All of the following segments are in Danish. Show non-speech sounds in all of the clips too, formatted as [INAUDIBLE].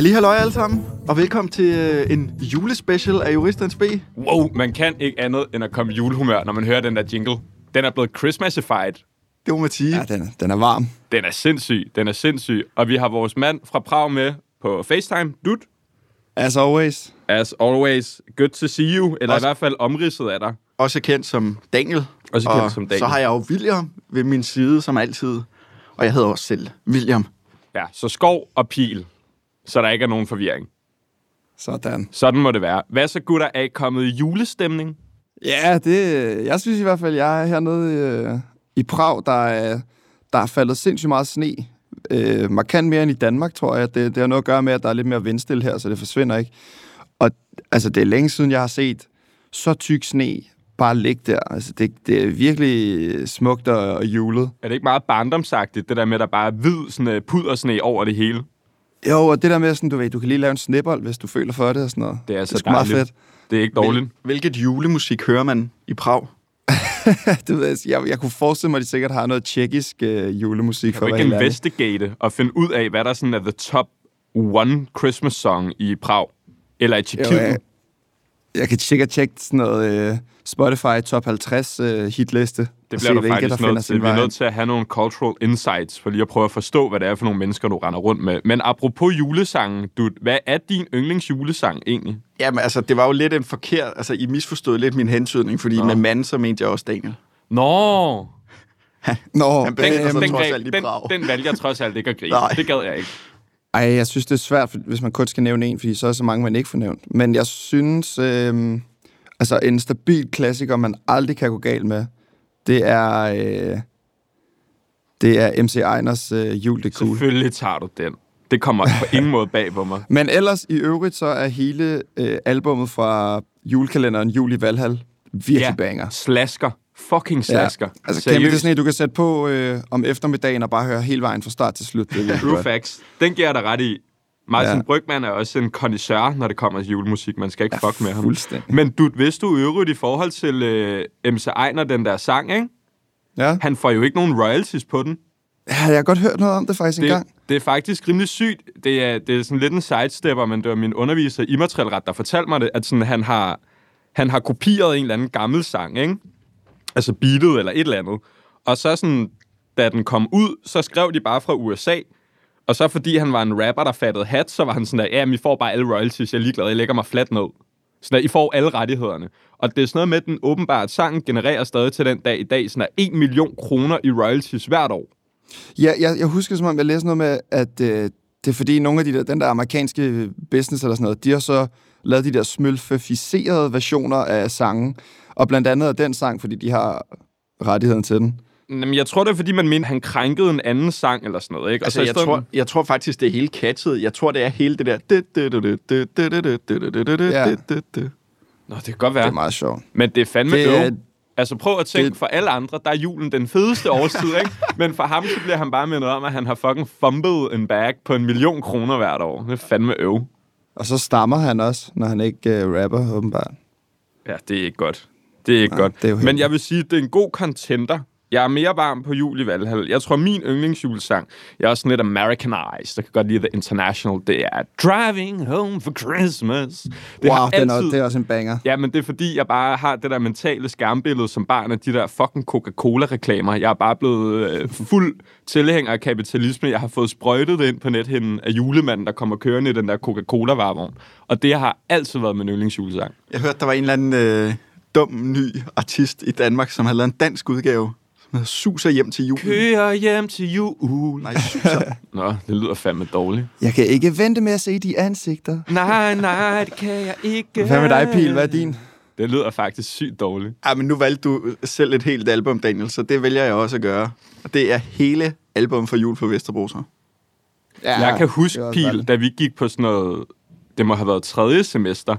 Halli halløj alle sammen, og velkommen til øh, en julespecial af Juristens B. Wow, man kan ikke andet end at komme i julehumør, når man hører den der jingle. Den er blevet Christmasified. Det må man sige. Ja, den, den er varm. Den er sindssyg, den er sindssyg. Og vi har vores mand fra Prag med på FaceTime. Dut, As always. as always, good to see you. Eller Også- i hvert fald omridset af dig. Også kendt som Daniel. Også kendt og som Daniel. så har jeg jo William ved min side, som altid. Og jeg hedder også selv William. Ja, så skov og pil, så der ikke er nogen forvirring. Sådan. Sådan må det være. Hvad så, gutter? Er I kommet i julestemning? Ja, det, jeg synes i hvert fald, jeg er hernede øh, i Prag, der er, der er faldet sindssygt meget sne. Øh, markant mere end i Danmark, tror jeg. Det, det har noget at gøre med, at der er lidt mere vindstille her, så det forsvinder ikke. Og altså, det er længe siden, jeg har set så tyk sne bare ligge der. Altså, det, det er virkelig smukt og, og julet. Er det ikke meget barndomsagtigt, det der med, at der bare er hvid sådan, uh, pudersne over det hele? Jo, og det der med, sådan, du ved, du kan lige lave en snibbold, hvis du føler for det og sådan noget. Det er så det er meget fedt. Det er ikke dårligt. Hvil- Hvilket julemusik hører man i Prag? [LAUGHS] det ved jeg, jeg, jeg kunne forestille mig, at de sikkert har noget tjekkisk øh, julemusik. Kan for du ikke investigate og finde ud af, hvad der sådan er the top one Christmas song i Prag? Eller i Tjekkiet? jeg, jeg kan sikkert tjekke sådan noget øh, Spotify top 50 øh, hitliste. Det bliver du hvilke, faktisk nødt til. Vi er nødt til at have nogle cultural insights, for lige at prøve at forstå, hvad det er for nogle mennesker, du render rundt med. Men apropos julesangen, du, hvad er din yndlingsjulesang egentlig? Jamen altså, det var jo lidt en forkert... Altså, I misforstod lidt min hentydning, fordi Nå. med mand, så mente jeg også Daniel. Nå, [LAUGHS] Nå, Han den, trods greb- alt den, den valgte jeg trods alt ikke at gribe. Nej. Det gad jeg ikke. ej, jeg synes, det er svært, hvis man kun skal nævne en, fordi så er så mange, man ikke får nævnt. Men jeg synes, øh, altså en stabil klassiker, man aldrig kan gå galt med, det er, øh, det er MC Einers øh, Jul, det cool. Selvfølgelig tager du den. Det kommer på ingen [LAUGHS] måde bag på mig. Men ellers i øvrigt, så er hele øh, albummet fra julekalenderen Jul i Valhall virkelig Ja. banger. Slasker. Fucking slasker. Altså, kæmpe, det sådan du kan sætte på øh, om eftermiddagen og bare høre hele vejen fra start til slut. Det [LAUGHS] True facts. Den giver jeg dig ret i. Martin ja. Brygman er også en connoisseur, når det kommer til julemusik. Man skal ikke Ja, fuck med ham. Men du, hvis du øvrigt i forhold til øh, MC Ejner, den der sang, ikke? Ja. han får jo ikke nogen royalties på den. ja, jeg har godt hørt noget om det faktisk en Det, er faktisk rimelig sygt. Det er, det er sådan lidt en sidestepper, men det var min underviser i immaterielret, der fortalte mig det, at sådan, han, har, han har kopieret en eller anden gammel sang, ikke? altså beatet eller et eller andet. Og så sådan, da den kom ud, så skrev de bare fra USA, og så fordi han var en rapper, der fattede hat, så var han sådan der, ja, men I får bare alle royalties, jeg er ligeglad, jeg lægger mig fladt ned. Sådan der, I får alle rettighederne. Og det er sådan noget med, at den åbenbart sang genererer stadig til den dag i dag, sådan der 1 million kroner i royalties hvert år. Ja, jeg, jeg husker som om, jeg læste noget med, at øh, det er fordi nogle af de der, den der amerikanske business eller sådan noget, de har så lavet de der smølfificerede versioner af sangen. Og blandt andet af den sang, fordi de har rettigheden til den. Jamen, jeg tror, det er, fordi man mente, han krænkede en anden sang eller sådan noget, ikke? Altså, og så i jeg stedet- tror, jeg tror faktisk, det er hele catchet. Jeg tror, det er hele det der... Ja. Nå, det kan godt være. Det er meget sjovt. Men det er fandme Det er-. Altså prøv at tænke, det- for alle andre, der er julen den fedeste årstid, ikke? Men for ham, så bliver han bare mindet om, at han har fucking fumbled en bag på en million kroner hvert år. Det er fandme øv. Og så stammer han også, når han ikke øh, rapper, åbenbart. Ja, det er ikke godt. Det er ikke Nej, godt. det er jo Men jeg vil sige, det er en god contender. Jeg er mere varm på jul i Valhall. Jeg tror, min yndlingsjulesang, jeg er også sådan lidt Americanized. Jeg kan godt lide The International. Det er Driving Home for Christmas. Det wow, har den er, altid- det er også en banger. Ja, men det er fordi, jeg bare har det der mentale skærmbillede som barn af de der fucking Coca-Cola-reklamer. Jeg er bare blevet øh, fuld tilhænger af kapitalisme. Jeg har fået sprøjtet det ind på nethinden af julemanden, der kommer kørende i den der Coca-Cola-varevogn. Og det har altid været min yndlingsjulesang. Jeg hørte, der var en eller anden øh, dum, ny artist i Danmark, som havde lavet en dansk udgave, Suser hjem til julen. Kører hjem til jul. Nej, Suser. [LAUGHS] Nå, det lyder fandme dårligt. Jeg kan ikke vente med at se de ansigter. Nej, nej, det kan jeg ikke. Hvad med dig, Pil? Hvad er din? Det lyder faktisk sygt dårligt. Ja, men nu valgte du selv et helt album, Daniel, så det vælger jeg også at gøre. Og det er hele album for jul på Vesterbro, så. Ja, Jeg kan huske, Pil, da vi gik på sådan noget, det må have været tredje semester,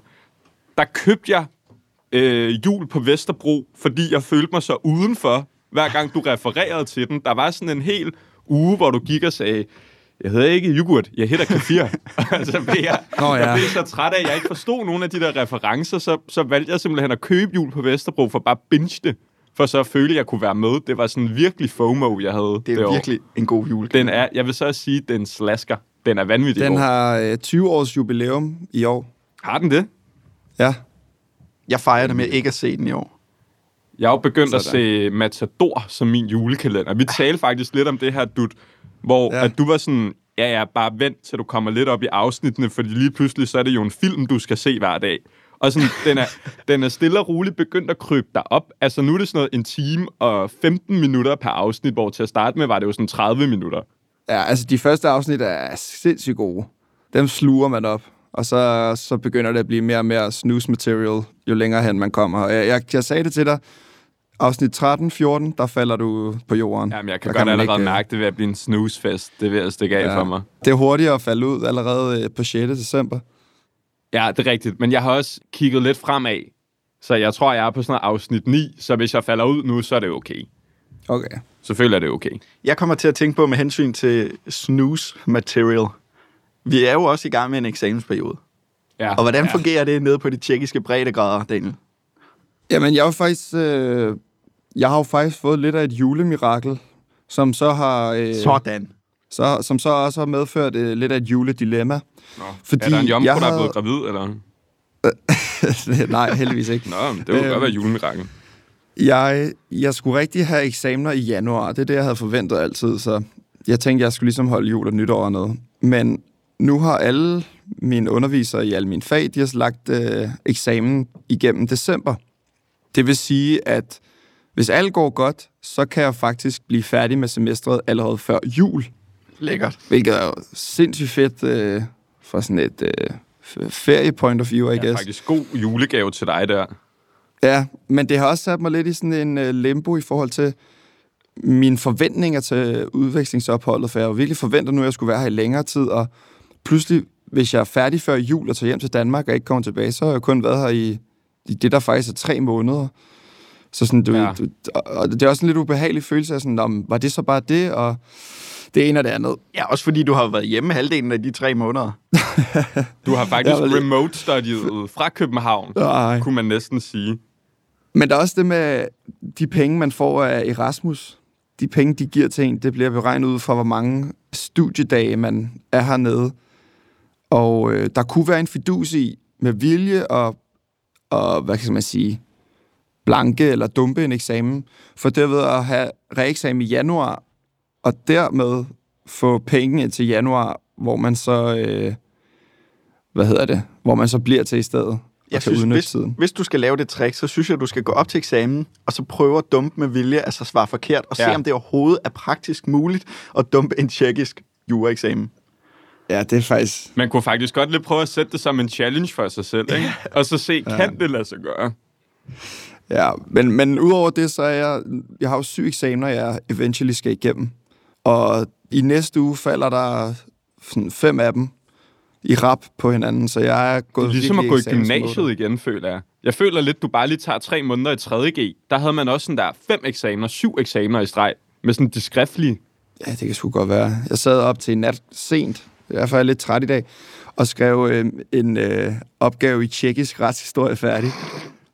der købte jeg øh, jul på Vesterbro, fordi jeg følte mig så udenfor, hver gang du refererede til den. Der var sådan en hel uge, hvor du gik og sagde, jeg hedder ikke yoghurt, jeg hedder kefir. og så blev jeg, Nå, ja. jeg blev så træt af, at jeg ikke forstod nogen af de der referencer, så, så valgte jeg simpelthen at købe jul på Vesterbro for bare binge det, for så at føle, at jeg kunne være med. Det var sådan virkelig FOMO, jeg havde Det er det år. virkelig en god jul. Den er, jeg vil så sige, den slasker. Den er vanvittig Den god. har øh, 20 års jubilæum i år. Har den det? Ja. Jeg fejrer det med ikke at se den i år. Jeg er jo begyndt at Sådan. se Matador som min julekalender. Vi talte faktisk lidt om det her, Dut, hvor Ja. at du var sådan, ja, ja, bare vent til du kommer lidt op i afsnittene, fordi lige pludselig så er det jo en film, du skal se hver dag. Og sådan, den er, [LAUGHS] den er stille og roligt begyndt at krybe dig op. Altså nu er det sådan noget en time og 15 minutter per afsnit, hvor til at starte med var det jo sådan 30 minutter. Ja, altså de første afsnit er sindssygt gode. Dem sluger man op. Og så, så begynder det at blive mere og mere snooze material, jo længere hen man kommer. Og Jeg, jeg, jeg sagde det til dig. Afsnit 13-14, der falder du på jorden. Jamen, jeg kan Der godt man allerede ikke, øh, mærke det ved at blive en snoozefest. Det vil jeg stikke af Ja. for mig. Det er hurtigere at falde ud allerede øh, på 6. december. Ja, det er rigtigt. Men jeg har også kigget lidt fremad. Så jeg tror, jeg er på sådan noget afsnit 9. Så hvis jeg falder ud nu, så er det okay. Okay. Selvfølgelig er det okay. Jeg kommer til at tænke på med hensyn til snooze material. Vi er jo også i gang med en eksamensperiode. Ja. Og hvordan ja. fungerer det nede på de tjekkiske breddegrader, Daniel? Jamen, jeg har jo faktisk, øh, jeg har jo faktisk fået lidt af et julemirakel, som så har... Øh, Sådan. så, som så også har medført øh, lidt af et juledilemma. Nå. Fordi er der en jomfru, jeg der er havde- blevet gravid, eller? [LAUGHS] Nej, heldigvis ikke. Nå, men det kunne Øhm. godt være julemirakel. Jeg, jeg skulle rigtig have eksamener i januar. Det er det, jeg havde forventet altid, så jeg tænkte, jeg skulle ligesom holde jul og nytår og noget. Men nu har alle mine undervisere i alle mine fag, de har lagt øh, eksamen igennem december. Det vil sige, at hvis alt går godt, så kan jeg faktisk blive færdig med semestret allerede før jul. Lækkert. Hvilket er jo sindssygt fedt øh, fra sådan et øh, f- ferie point of view, I guess. faktisk god julegave til dig der. Ja, men det har også sat mig lidt i sådan en uh, limbo i forhold til mine forventninger til udvekslingsopholdet, for jeg virkelig forventet nu, at jeg skulle være her i længere tid, og pludselig, hvis jeg er færdig før jul og tager hjem til Danmark og ikke kommer tilbage, så har jeg kun været her i, i det, der faktisk er tre måneder. Så sådan, du, Ja. du, og det er også en lidt ubehagelig følelse af sådan, om, var det så bare det, og det ene og det andet. Ja, også fordi du har været hjemme halvdelen af de tre måneder. [LAUGHS] Du har faktisk Jeg var lidt- remote studiet fra København, Ej. kunne man næsten sige. Men der er også det med de penge, man får af Erasmus. De penge, de giver til en, det bliver beregnet ud fra, hvor mange studiedage man er hernede. Og øh, der kunne være en fidus i med vilje og, og, hvad kan man sige, blanke eller dumpe en eksamen, for derved at have reeksamen i januar, og dermed få penge til januar, hvor man så, øh, hvad hedder det, hvor man så bliver til i stedet. og Jeg synes, hvis, tiden. hvis du skal lave det trick, så synes jeg, du skal gå op til eksamen, og så prøve at dumpe med vilje, altså svare forkert, og ja. se, Ja. om det overhovedet er praktisk muligt at dumpe en tjekkisk jura-eksamen. Ja, det er faktisk... Man kunne faktisk godt lidt prøve at sætte det som en challenge for sig selv, ikke? Og så se, kan det lade sig gøre? Ja, men, men udover det, så er jeg... Jeg har jo syv eksamener, jeg eventually skal igennem. Og i næste uge falder der sådan fem af dem i rap på hinanden, så jeg er gået Ligesom at gå i gymnasiet igen, føler jeg. Jeg føler lidt, du bare lige tager tre måneder i 3.G. Der havde man også sådan der fem eksamener, syv eksamener i streg, med sådan de skriftlige. Ja, det kan sgu godt være. Jeg sad op til nat sent, derfor er jeg lidt træt i dag, og skrev øh, en øh, opgave i tjekkisk retshistorie færdig.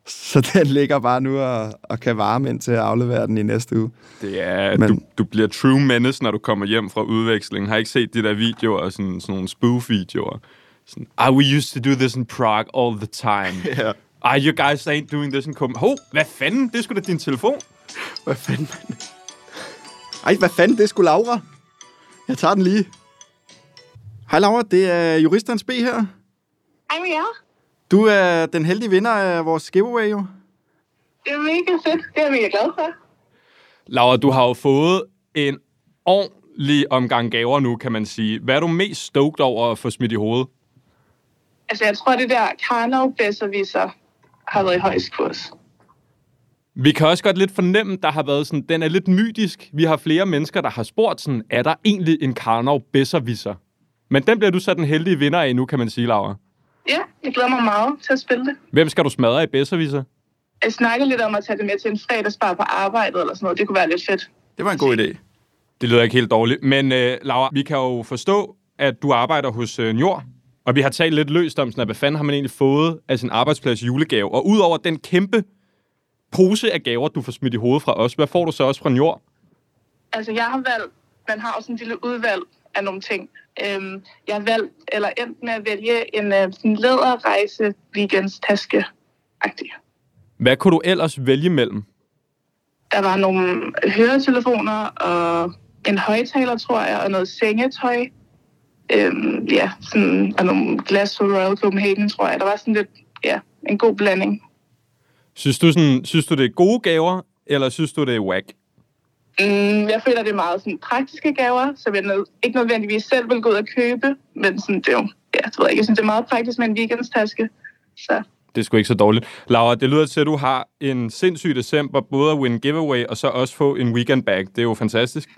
[LAUGHS] Så den ligger bare nu og, og kan varme ind til at aflevere den i næste uge. Det er, Men- du, du bliver true menace, når du kommer hjem fra udveksling. Har ikke set de der videoer, sådan, sådan nogle spoof-videoer. Sådan, ah, we used to do this in Prague all the time. [LAUGHS] Ja. Ah, you guys ain't doing this in Copenhagen. Hov, hvad fanden? Det skulle da din telefon. Hvad fanden, mand? Ej, hvad fanden, det skulle Laura. Jeg tager den lige. Hej Laura, det er juristens B her. Hej med jer. Du er den heldige vinder af vores giveaway, jo. Det er mega fedt. Det er jeg mega glad for. Laura, du har jo fået en ordentlig omgang gaver nu, kan man sige. Hvad er du mest stoked over at få smidt i hovedet? Altså, jeg tror, det der Karnov Besserwisser har været i højst kurs. Vi kan også godt lidt fornemme, der har været sådan, den er lidt mytisk. Vi har flere mennesker, der har spurgt sådan, er der egentlig en Karnov Besserwisser? Men den bliver du så den heldige vinder af nu, kan man sige, Laura. Ja, jeg glæder mig meget til at spille det. Hvem skal du smadre i Besserwisser? Jeg snakkede lidt om at tage det med til en fredagsbar på arbejdet eller sådan noget. Det kunne være lidt fedt. Det var en god idé. Det lyder ikke helt dårligt. Men øh, Laura, vi kan jo forstå, at du arbejder hos øh, Njord. Og vi har talt lidt løst om, sådan, at hvad fanden har man egentlig fået af sin arbejdsplads julegave. Og udover den kæmpe pose af gaver, du får smidt i hovedet fra os, hvad får du så også fra Njord? Altså, jeg har valgt, man har sådan en lille udvalg af nogle ting. Øhm, jeg har valgt, eller endt med at vælge en øh, sådan læderrejse weekendstaske agtig Hvad kunne du ellers vælge mellem? Der var nogle høretelefoner og en højtaler, tror jeg, og noget sengetøj. Øhm, ja, sådan, og nogle glas fra Royal Copenhagen, tror jeg. Der var sådan lidt, ja, en god blanding. Synes du, sådan, synes du det er gode gaver, eller synes du, det er whack? Mm, jeg føler, det er meget sådan, praktiske gaver, så jeg nød, ikke nødvendigvis selv vil gå ud og købe, men sådan, det er jo, ja, det ved jeg, ikke. jeg synes, det er meget praktisk med en weekendstaske. Så Det er sgu ikke så dårligt. Laura, det lyder til, at du har en sindssyg december, både at win giveaway og så også få en weekend bag. Det er jo fantastisk.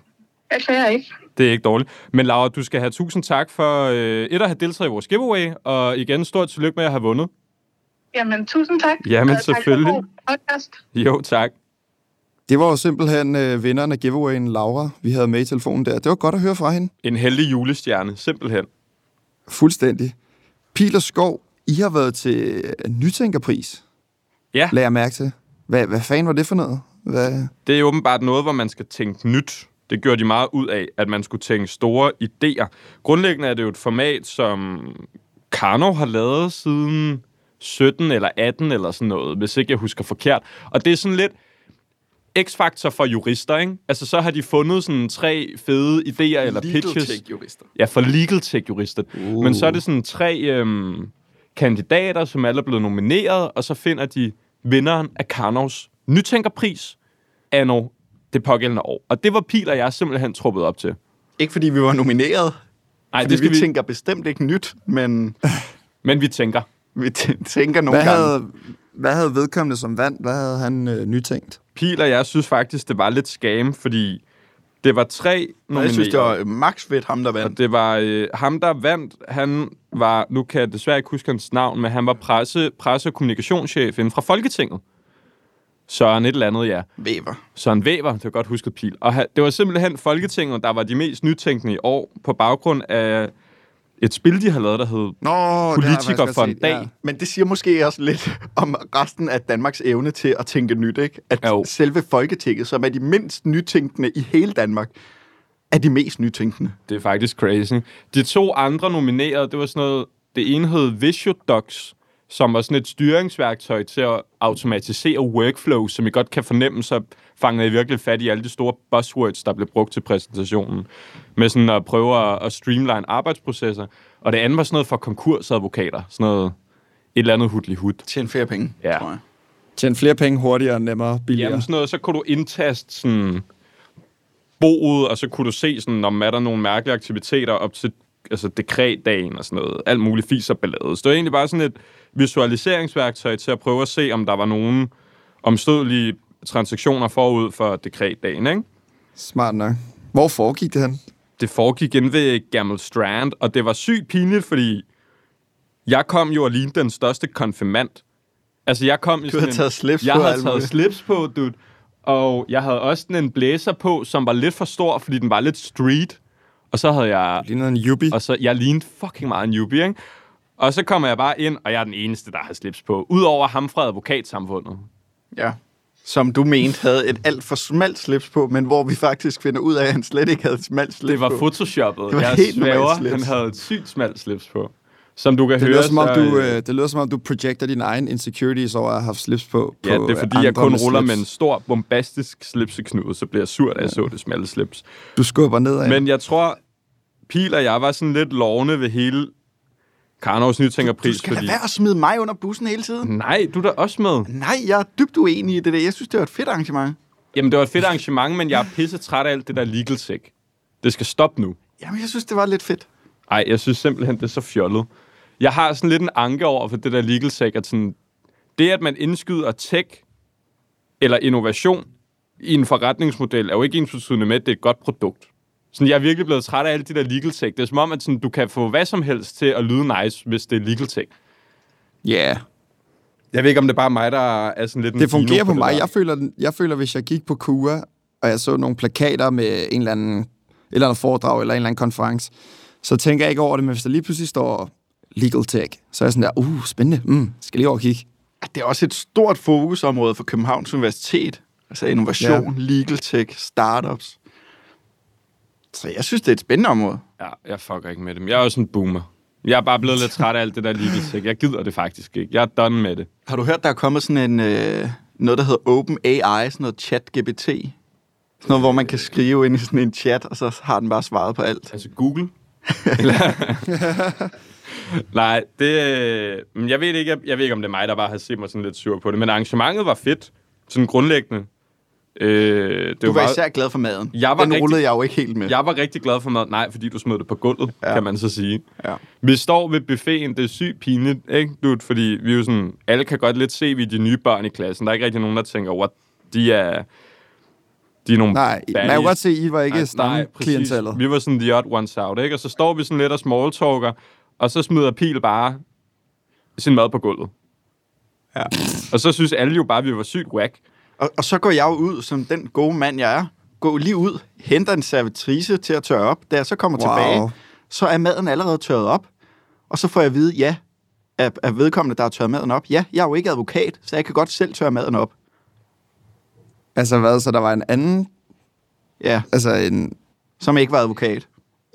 jeg klager ikke. Det er ikke dårligt. Men Laura, du skal have tusind tak for øh, et at have deltaget i vores giveaway, og igen stort tillykke med at have vundet. Jamen, tusind tak. Jamen, Og tak for selvfølgelig. podcast. Jo, tak. Det var jo simpelthen øh, vinderen af giveawayen, Laura, vi havde med i telefonen der. Det var godt at høre fra hende. En heldig julestjerne, simpelthen. Fuldstændig. Pil og Skov, I har været til øh, Nytænkerpris, Ja, lagde jeg mærke til. Hvad, hvad fanden var det for noget? Hvad? det er åbenbart noget, hvor man skal tænke nyt. Det gjorde de meget ud af, at man skulle tænke store idéer. Grundlæggende er det jo et format, som Karno har lavet siden 17 eller 18 eller sådan noget, hvis ikke jeg husker forkert. Og det er sådan lidt x-faktor for jurister, ikke? Altså, så har de fundet sådan tre fede idéer eller pitches. jurister. Ja, for legal tech-jurister. Uh. Men så er det sådan tre øhm, kandidater, som alle er blevet nomineret, og så finder de vinderen af Karnovs Nytænkerpris anno det pågældende år. Og det var Pil og jeg simpelthen truppet op til. Ikke fordi vi var nomineret, Nej, det skal vi, vi, tænker bestemt ikke nyt, men [LAUGHS] men vi tænker. vi tæ- tænker nogle Hvad gange. havde, hvad havde vedkommende som vand? Hvad havde han øh, nytænkt? Pil og jeg synes faktisk, det var lidt scam, fordi det var tre Og nomineret. jeg synes, det var max fedt ham, der vandt. Og det var øh, ham, der vandt. Han var, nu kan jeg desværre ikke huske hans navn, men han var presse, presse- og kommunikationschef inden fra Folketinget. Søren et eller andet, ja. Væver. Søren Væver, det var godt husket pil. Og det var simpelthen Folketinget, der var de mest nytænkende i år, på baggrund af et spil, de har lavet, der hed Nå, Politiker for en set, dag. Ja. Men det siger måske også lidt [LAUGHS] om resten af Danmarks evne til at tænke nyt, ikke? At Jo. selve Folketinget, som er de mindst nytænkende i hele Danmark, er de mest nytænkende. Det er faktisk crazy. De to andre nominerede, det var sådan noget... Det ene hed Visiodocs, som var sådan et styringsværktøj til at automatisere workflow, som I godt kan fornemme, så fangede I virkelig fat i alle de store buzzwords, der blev brugt til præsentationen. Med sådan at prøve at, at streamline arbejdsprocesser. Og det andet var sådan noget for konkursadvokater. Sådan noget et eller andet hudlig hud. Tjene flere penge, Ja. tror jeg. Tjene flere penge hurtigere, nemmere, billigere. Jamen sådan noget, så kunne du indtaste sådan boet, og så kunne du se sådan, om er der nogle mærkelige aktiviteter op til altså dekretdagen og sådan noget. Alt muligt fis og ballade. Så det var egentlig bare sådan et visualiseringsværktøj til at prøve at se, om der var nogle omstødelige transaktioner forud for dekretdagen, ikke? Smart nok. Hvor foregik det hen? det foregik inde ved Gamle Strand, og det var sygt pinligt, fordi jeg kom jo og lignede den største konfirmant. Altså, jeg kom i Du sådan havde en- taget slips jeg på havde taget slips på, dude. Og jeg havde også sådan en blæser på, som var lidt for stor, fordi den var lidt street. Og så havde jeg... Ligner en yuppie. Og så, jeg lignede fucking meget en newbie, ikke? Og så kommer jeg bare ind, og jeg er den eneste, der har slips på. Udover ham fra advokatsamfundet. Ja. Som du mente havde et alt for smalt slips på, men hvor vi faktisk finder ud af, at han slet ikke havde et smalt slips Det var på. photoshoppet. Det var jeg helt svæver, slips. han havde et sygt smalt slips på. Som du kan Det høre, lyder, som om så, du, øh, øh, det lyder som om, du projecter dine egne insecurities over at have haft slips på. Ja, på det er fordi, jeg kun med ruller slips. med en stor, bombastisk slipseknude, så bliver jeg sur, da jeg så det smalle slips. Du skubber nedad. Men jeg tror, Pil og jeg var sådan lidt lovende ved hele Karnovs Du Nytænkerpris, skal fordi... da være at smide mig under bussen hele tiden. Nej, du er da også med. Nej, jeg er dybt uenig i det der. Jeg synes, det var et fedt arrangement. Jamen, det var et fedt arrangement, men jeg er pisse træt af alt det der legal tech. Det skal stoppe nu. Jamen, jeg synes, det var lidt fedt. Ej, jeg synes simpelthen, det er så fjollet. Jeg har sådan lidt en anke over for det der legal tech, at sådan, det, at man indskyder tech eller innovation i en forretningsmodel, er jo ikke ensbetydende med, at det er et godt produkt. Sådan, jeg er virkelig blevet træt af alle de der legal tech. Det er som om, at sådan, du kan få hvad som helst til at lyde nice, hvis det er legal tech. Ja, yeah. Jeg ved ikke, om det er bare mig, der er sådan lidt en det fungerer på det mig. der. Jeg føler, jeg føler, hvis jeg gik på KUA, og jeg så nogle plakater med en eller anden, et eller andet foredrag eller en eller anden konference, så tænker jeg ikke over det, men hvis der lige pludselig står legal tech, så er jeg sådan der, uh, spændende, mm, skal lige over og kigge. Det er også et stort fokusområde for Københavns Universitet. Altså innovation, ja. legal tech, startups. Så jeg synes, det er et spændende område. Ja, jeg fucker ikke med dem. Jeg er også en boomer. Jeg er bare blevet lidt træt af alt det der legal [LAUGHS] Jeg gider det faktisk ikke. Jeg er done med det. Har du hørt, der er kommet sådan en, øh, noget, der hedder Open AI, sådan noget chat-GPT? Sådan noget, hvor man kan skrive ind i sådan en chat, og så har den bare svaret på alt. Altså Google? [LAUGHS] Nej, det... øh, men Jeg ved, ikke, jeg, jeg ved ikke, om det er mig, der bare har set mig sådan lidt sur på det. Men arrangementet var fedt. Sådan grundlæggende. Øh, det Du var meget- især glad for maden. Jeg var Den rigtig- rullede jeg jo ikke helt med. Jeg var rigtig glad for mad. Nej, fordi du smed det på gulvet, Ja. kan man så sige. Ja. Vi står ved buffeten, det er sygt pinligt, ikke, dude? Fordi vi jo sådan, alle kan godt lidt se, vi er de nye børn i klassen. Der er ikke rigtig nogen, der tænker, what, de er, de er nogle Nej, man kan godt se, I var ikke stamklientellet. Vi var sådan the odd ones out, ikke? Og så står vi sådan lidt og smalltalker, og så smider Pil bare sin mad på gulvet. Ja. Og så synes alle jo bare, at vi var sygt whack. Og, og så går jeg jo ud, som den gode mand, jeg er. Går lige ud, henter en servitrice til at tørre op. Da jeg så kommer Wow. tilbage, så er maden allerede tørret op. Og så får jeg at vide, ja, af, af vedkommende, der har tørret maden op. Ja, jeg er jo ikke advokat, så jeg kan godt selv tørre maden op. Altså hvad, så der var en anden... Ja, Altså en... som ikke var advokat,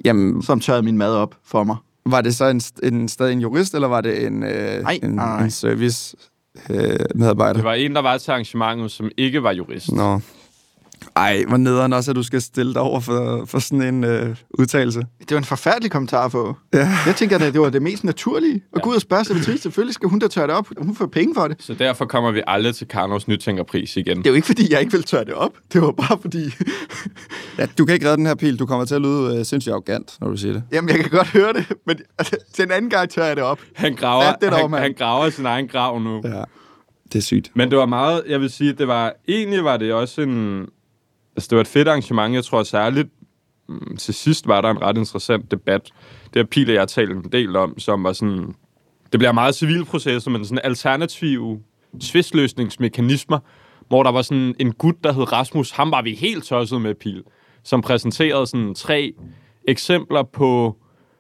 Jamen, som tørrede min mad op for mig. var det så en, en stadig en jurist, eller var det en, øh, Nej, en, nej, nej. en service øh, medarbejder? Det var en, der var til arrangementet, som ikke var jurist. Nå. Ej, hvor nederen også, at du skal stille dig over for, for sådan en øh, udtalelse. Det var en forfærdelig kommentar få. Ja. Jeg tænker, at det var det mest naturlige. At gå ud og spørge servitrice, selvfølgelig skal hun da tørre det op. Hun får penge for det. Så derfor kommer vi aldrig til Karnovs Nytænkerpris igen. Det er jo ikke, fordi jeg ikke vil tørre det op. Det var bare fordi... Ja, du kan ikke redde den her pil. Du kommer til at lyde øh, sindssygt arrogant, når du siger det. Jamen, jeg kan godt høre det, men altså, til en anden gang tørrer jeg det op. Han graver, Fat det dog, han, han graver sin egen grav nu. Ja. Det er sygt. Men det var meget, jeg vil sige, det var, egentlig var det også en, altså det var et fedt arrangement, jeg tror særligt, mm, til sidst var der en ret interessant debat, det har Pil og jeg talt en del om, som var sådan, det bliver meget civilprocesser, men sådan alternative tvistløsningsmekanismer, hvor der var sådan en gut, der hed Rasmus, ham var vi helt tosset med, Pil, som præsenterede sådan tre eksempler på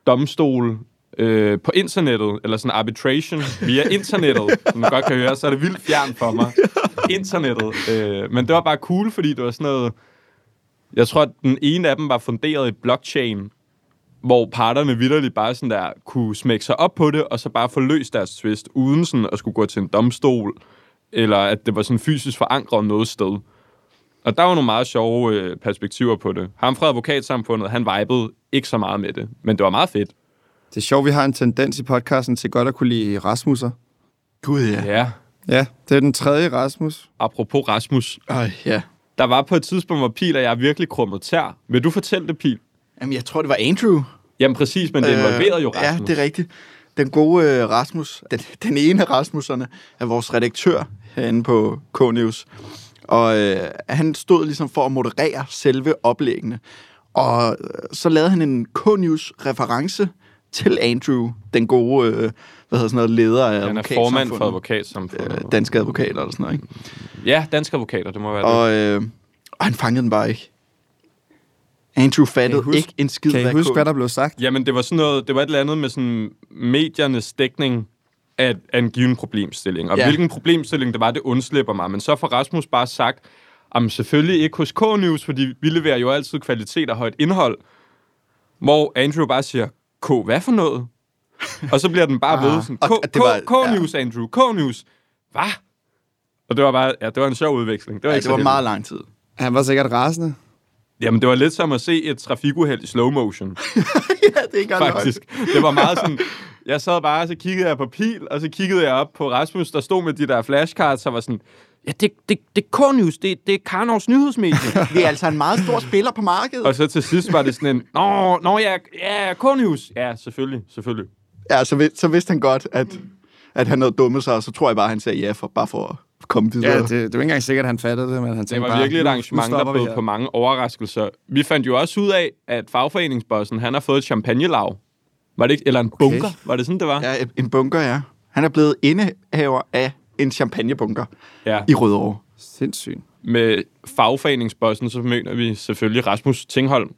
domstol øh, på internettet, eller sådan arbitration via internettet, som man godt kan høre, så er det vildt fjern for mig. Internettet. Øh, men det var bare cool, fordi det var sådan noget... Jeg tror, at den ene af dem var funderet i blockchain, hvor parterne vidderligt bare sådan der kunne smække sig op på det, og så bare få løst deres twist, uden sådan at skulle gå til en domstol, eller at det var sådan fysisk forankret noget sted. Og der var nogle meget sjove øh, perspektiver på det. Ham fra advokatsamfundet, han vibede ikke så meget med det, men det var meget fedt. Det er sjovt, vi har en tendens i podcasten til godt at kunne lide Rasmusser. Gud, ja. Ja, Ja, det er den tredje Rasmus. apropos Rasmus. Øj, ja. Der var på et tidspunkt, hvor Pil og jeg virkelig krummet tær. Vil du fortælle det, Pil? Jamen, jeg tror, det var Andrew. Jamen præcis, men det involverede jo Rasmus. Øh, Ja, det er rigtigt. Den gode øh, Rasmus, den, den ene af Rasmusserne, er vores redaktør herinde på K-News. Og øh, han stod ligesom for at moderere selve oplæggene. Og øh, så lavede han en K-News-reference til Andrew, den gode øh, hvad hedder sådan noget, leder af Han er formand for advokatsamfundet. Øh, danske advokater eller sådan noget, ikke? Ja, danske advokater, det må være det. Og, øh, og han fangede den bare ikke. Andrew fattede huske- ikke en skid, Kan I hvad huske, K- hvad der blev sagt? Jamen, det var sådan noget, det var et eller andet med sådan mediernes dækning af, af en given problemstilling. Og ja. hvilken problemstilling det var, det undslipper mig. Men så får Rasmus bare sagt, jamen selvfølgelig ikke hos K-News, fordi vi leverer jo altid kvalitet og højt indhold. Hvor Andrew bare siger, K, hvad for noget? og så bliver den bare [LAUGHS] ved sådan, K, det var- K, K-News, Andrew, K-News. Hvad? Og det var bare, ja, det var en sjov udveksling. Det var, Ja, ikke det var meget lang tid. Han var sikkert rasende. Jamen, det var lidt som at se et trafikuheld i slow motion. [LAUGHS] ja, det er ikke engang faktisk. Det var meget sådan... Jeg sad bare, og så kiggede jeg på Pil, og så kiggede jeg op på Rasmus, der stod med de der flashcards, og var sådan, ja, det, det, det er K-News, det, det er Karnovs nyhedsmedie. [LAUGHS] Vi er altså en meget stor spiller på markedet. og så til sidst var det sådan en, nå, nå ja, ja, K-News. Ja, selvfølgelig, selvfølgelig. Ja, så, vid, så vidste han godt, at, at han havde dummet sig, og så tror jeg bare, at han sagde ja, for, bare for at komme videre. Ja, det, det var ikke engang sikkert, at han fattede det, men han tænkte Det var bare, virkelig et arrangement, der bød på mange overraskelser. Vi fandt jo også ud af, at fagforeningsbossen, han har fået et champagnelav. Var det ikke? Eller en bunker? Var det sådan, det var? Ja, en bunker, ja. Han er blevet indehaver af en champagnebunker ja. i Rødovre. Sindssygt. med fagforeningsbossen, så mener vi selvfølgelig Rasmus Tingholm.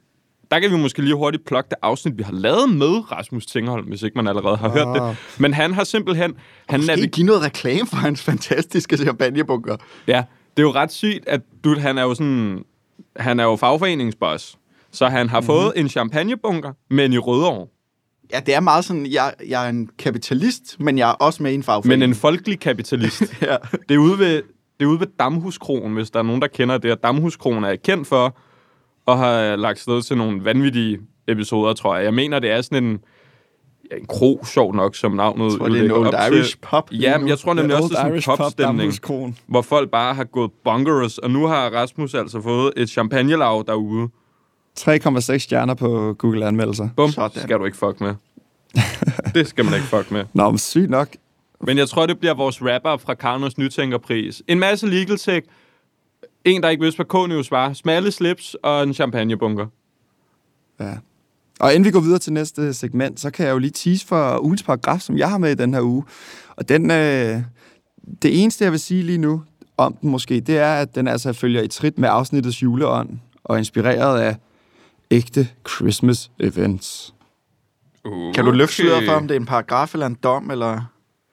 Der kan vi måske lige hurtigt plukke det afsnit, vi har lavet med Rasmus Tingholm, hvis ikke man allerede har hørt det. Men han har simpelthen... Han Måske navig- give noget reklame for hans fantastiske champagnebunker. ja, det er jo ret sygt, at du, han er jo sådan... Han er jo fagforeningsboss. Så han har mm-hmm. fået en champagnebunker, men i Rødovre. Ja, det er meget sådan, jeg, jeg er en kapitalist, men jeg er også med i en fagforening. Men en folkelig kapitalist. [LAUGHS] ja. Det er ude ved, det er ude ved Damhuskronen, hvis der er nogen, der kender det. Og Damhuskronen er kendt for at have lagt sted til nogle vanvittige episoder, tror jeg. Jeg mener, det er sådan en, ja, en kro, sjov nok, som navnet Jeg tror, det er en old op til. Irish pop. Ja, men jeg tror nemlig også, det er sådan en Irish popstemning, hvor folk bare har gået bungerous, og nu har Rasmus altså fået et champagnelav derude. 3,6 stjerner på Google anmeldelser. Bum, Sådan. skal du ikke fuck med. [LAUGHS] det skal man ikke fuck med. Nå, men sygt nok. Men jeg tror, det bliver vores rapper fra Karnos Nytænkerpris. En masse legal tech. En, der ikke vidste, hvad K-News var. Smalle slips og en champagnebunker. Ja. Og inden vi går videre til næste segment, så kan jeg jo lige tease for ugens paragraf, som jeg har med i den her uge. Og den, øh, det eneste, jeg vil sige lige nu om den måske, det er, at den altså følger i trit med afsnittets juleånd og er inspireret af ægte Christmas events. Uh, Kan du løfte sløret for, om det er en paragraf eller en dom? Eller...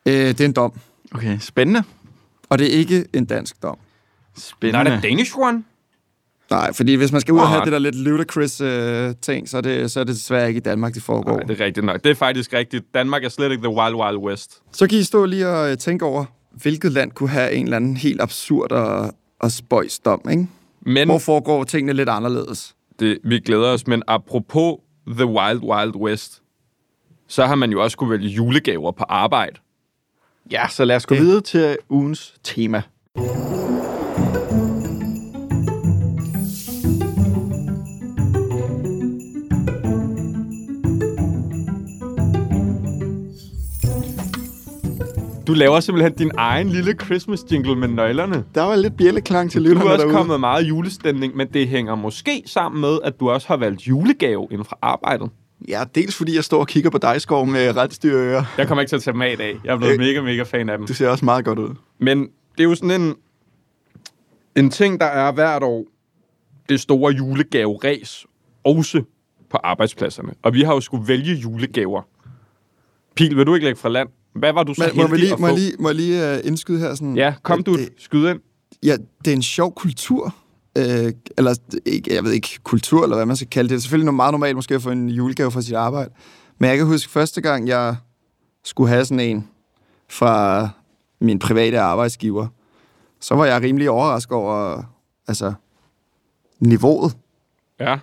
Øh, det er en dom, Okay, spændende. og det er ikke en dansk dom. Nej, Spændende. det er Danish one. Nej, fordi hvis man skal ud og have det der lidt ludicrous øh, ting, så er, det, så er det desværre ikke i Danmark, det foregår. Nej, det er rigtigt nok. Det er faktisk rigtigt. Danmark er slet ikke the wild, wild west. Så kan I stå lige og øh, tænke over, hvilket land kunne have en eller anden helt absurd og, og spøjs dom, ikke? Men Hvor foregår tingene lidt anderledes? Det, vi glæder os. Men apropos the wild, wild west, så har man jo også kunne vælge julegaver på arbejde. Ja, så lad os gå Det- videre til ugens tema. Du laver simpelthen din egen lille Christmas jingle med nøglerne. Der var lidt bjælleklang til Du lytterne er også derude. kommet meget julestemning, men det hænger måske sammen med, at du også har valgt julegave inden for arbejdet. Ja, dels fordi jeg står og kigger på dig, Skov, med retsdyrører. Jeg kommer ikke til at tage dem af i dag. Jeg er blevet Øh. mega, mega fan af dem. Du ser også meget godt ud. Men det er jo sådan en, en ting, der er hvert år det store julegave-ræs, også på arbejdspladserne. Og vi har jo skulle vælge julegaver. Pil, vil du ikke lægge fra land? Hvad var du så Men, må, vi lige, må, lige, må lige uh, indskyde her? Sådan, Ja, kom at du, Det, skyd ind. ja, det er en sjov kultur. Øh, eller, ikke, jeg ved ikke, kultur, eller hvad man skal kalde det. Det er selvfølgelig noget meget normalt måske at få en julegave fra sit arbejde. Men jeg kan huske første gang, jeg skulle have sådan en fra min private arbejdsgiver, så var jeg rimelig overrasket over altså, niveauet. Ja.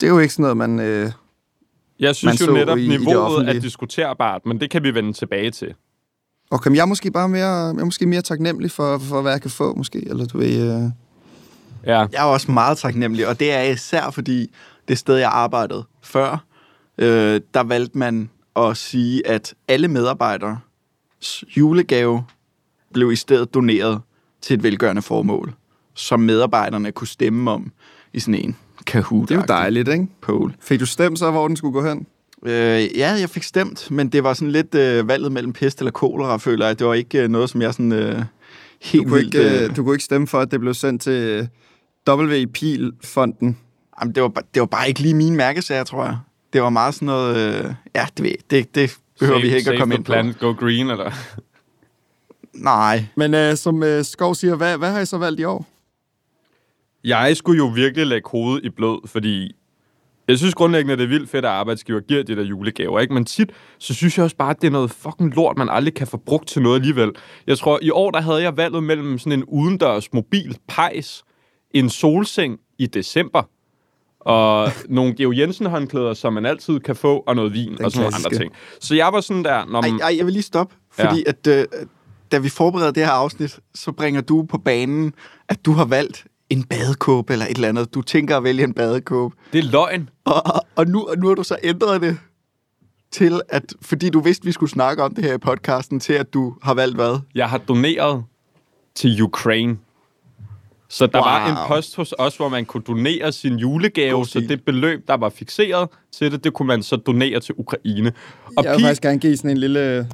Det er jo ikke sådan noget, man... Øh, Jeg synes Man jo netop, i- i niveauet er offentlige. diskuterbart, men det kan vi vende tilbage til. okay, men jeg er måske bare mere, jeg er måske mere taknemmelig for, for, hvad jeg kan få, måske. Eller du ved... Øh, Ja. Jeg er også meget taknemmelig, og det er især fordi det sted, jeg arbejdede før, øh, der valgte man at sige, at alle medarbejdere julegave blev i stedet doneret til et velgørende formål, som medarbejderne kunne stemme om i sådan en kahoot det er jo dejligt, ikke? poll. Fik du stemt så, hvor den skulle gå hen? Øh, ja, jeg fik stemt, men det var sådan lidt øh, valget mellem pest eller kolera, føler jeg. Det var ikke øh, noget, som jeg sådan øh, Du helt kunne, vildt... ikke, øh, øh, du kunne ikke stemme for, at det blev sendt til øh, W. Pil-fonden. Jamen, det var, det var bare ikke lige min mærkesager, tror jeg. Det var meget sådan noget... Øh, ja, det, ved- det, det behøver Save- vi ikke at komme ind på. planet, go green, eller? Nej. Men øh, som øh, Skov siger, hvad, hvad har I så valgt i år? Jeg skulle jo virkelig lægge hovedet i blød, fordi jeg synes grundlæggende, det er vildt fedt, at arbejdsgiver giver de der julegaver, ikke? Men tit, så synes jeg også bare, at det er noget fucking lort, man aldrig kan få brugt til noget alligevel. Jeg tror, i år, der havde jeg valget mellem sådan en udendørs mobil pejs, en solseng i december, og nogle Geo Jensen håndklæder, som man altid kan få, og noget vin, Den og sådan nogle andre klassiske. ting. Så jeg var sådan der, når Ej, man, ej, jeg vil lige stoppe, fordi at, øh, da vi forbereder det her afsnit, så bringer du på banen, at du har valgt en badekåbe eller et eller andet. Du tænker at vælge en badekåbe. det er løgn. Og, og, og, nu, og nu har du så ændret det til, at fordi du vidste, vi skulle snakke om det her i podcasten, til at du har valgt hvad? Jeg har doneret til Ukraine. Så der wow. var en post hos os, hvor man kunne donere sin julegave, så det beløb, der var fixeret til det, det kunne man så donere til Ukraine. Og Jeg vil Pil, faktisk gerne give sådan en lille...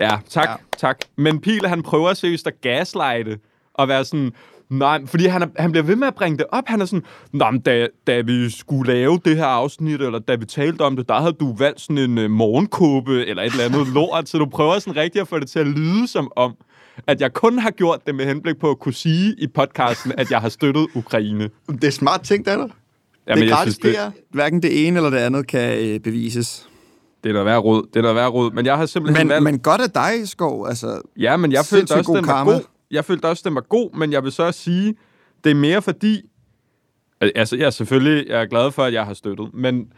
ja, tak, Ja. ja. tak. Men Pil, han prøver seriøst at gaslighte og være sådan, nej, fordi han, han bliver ved med at bringe det op. Han er sådan, nej, men da, da vi skulle lave det her afsnit, eller da vi talte om det, der havde du valgt sådan en uh, morgenkåbe, eller et eller andet [LAUGHS] lort, så du prøver sådan rigtig at få det til at lyde som om, at jeg kun har gjort det med henblik på at kunne sige i podcasten, at jeg har støttet Ukraine. Det er smart ting, der er der. det er gratis synes, det. Hverken det ene eller det andet kan øh, bevises. det er da værd råd. Det er da værd råd. Men jeg har simpelthen Men, valgt... men godt af dig, Skov. Altså, Ja, men jeg følte også, god den var karma. god. Jeg følte også, den var god, men jeg vil så også sige, det er mere fordi... Altså, jeg er selvfølgelig jeg er glad for, at jeg har støttet, men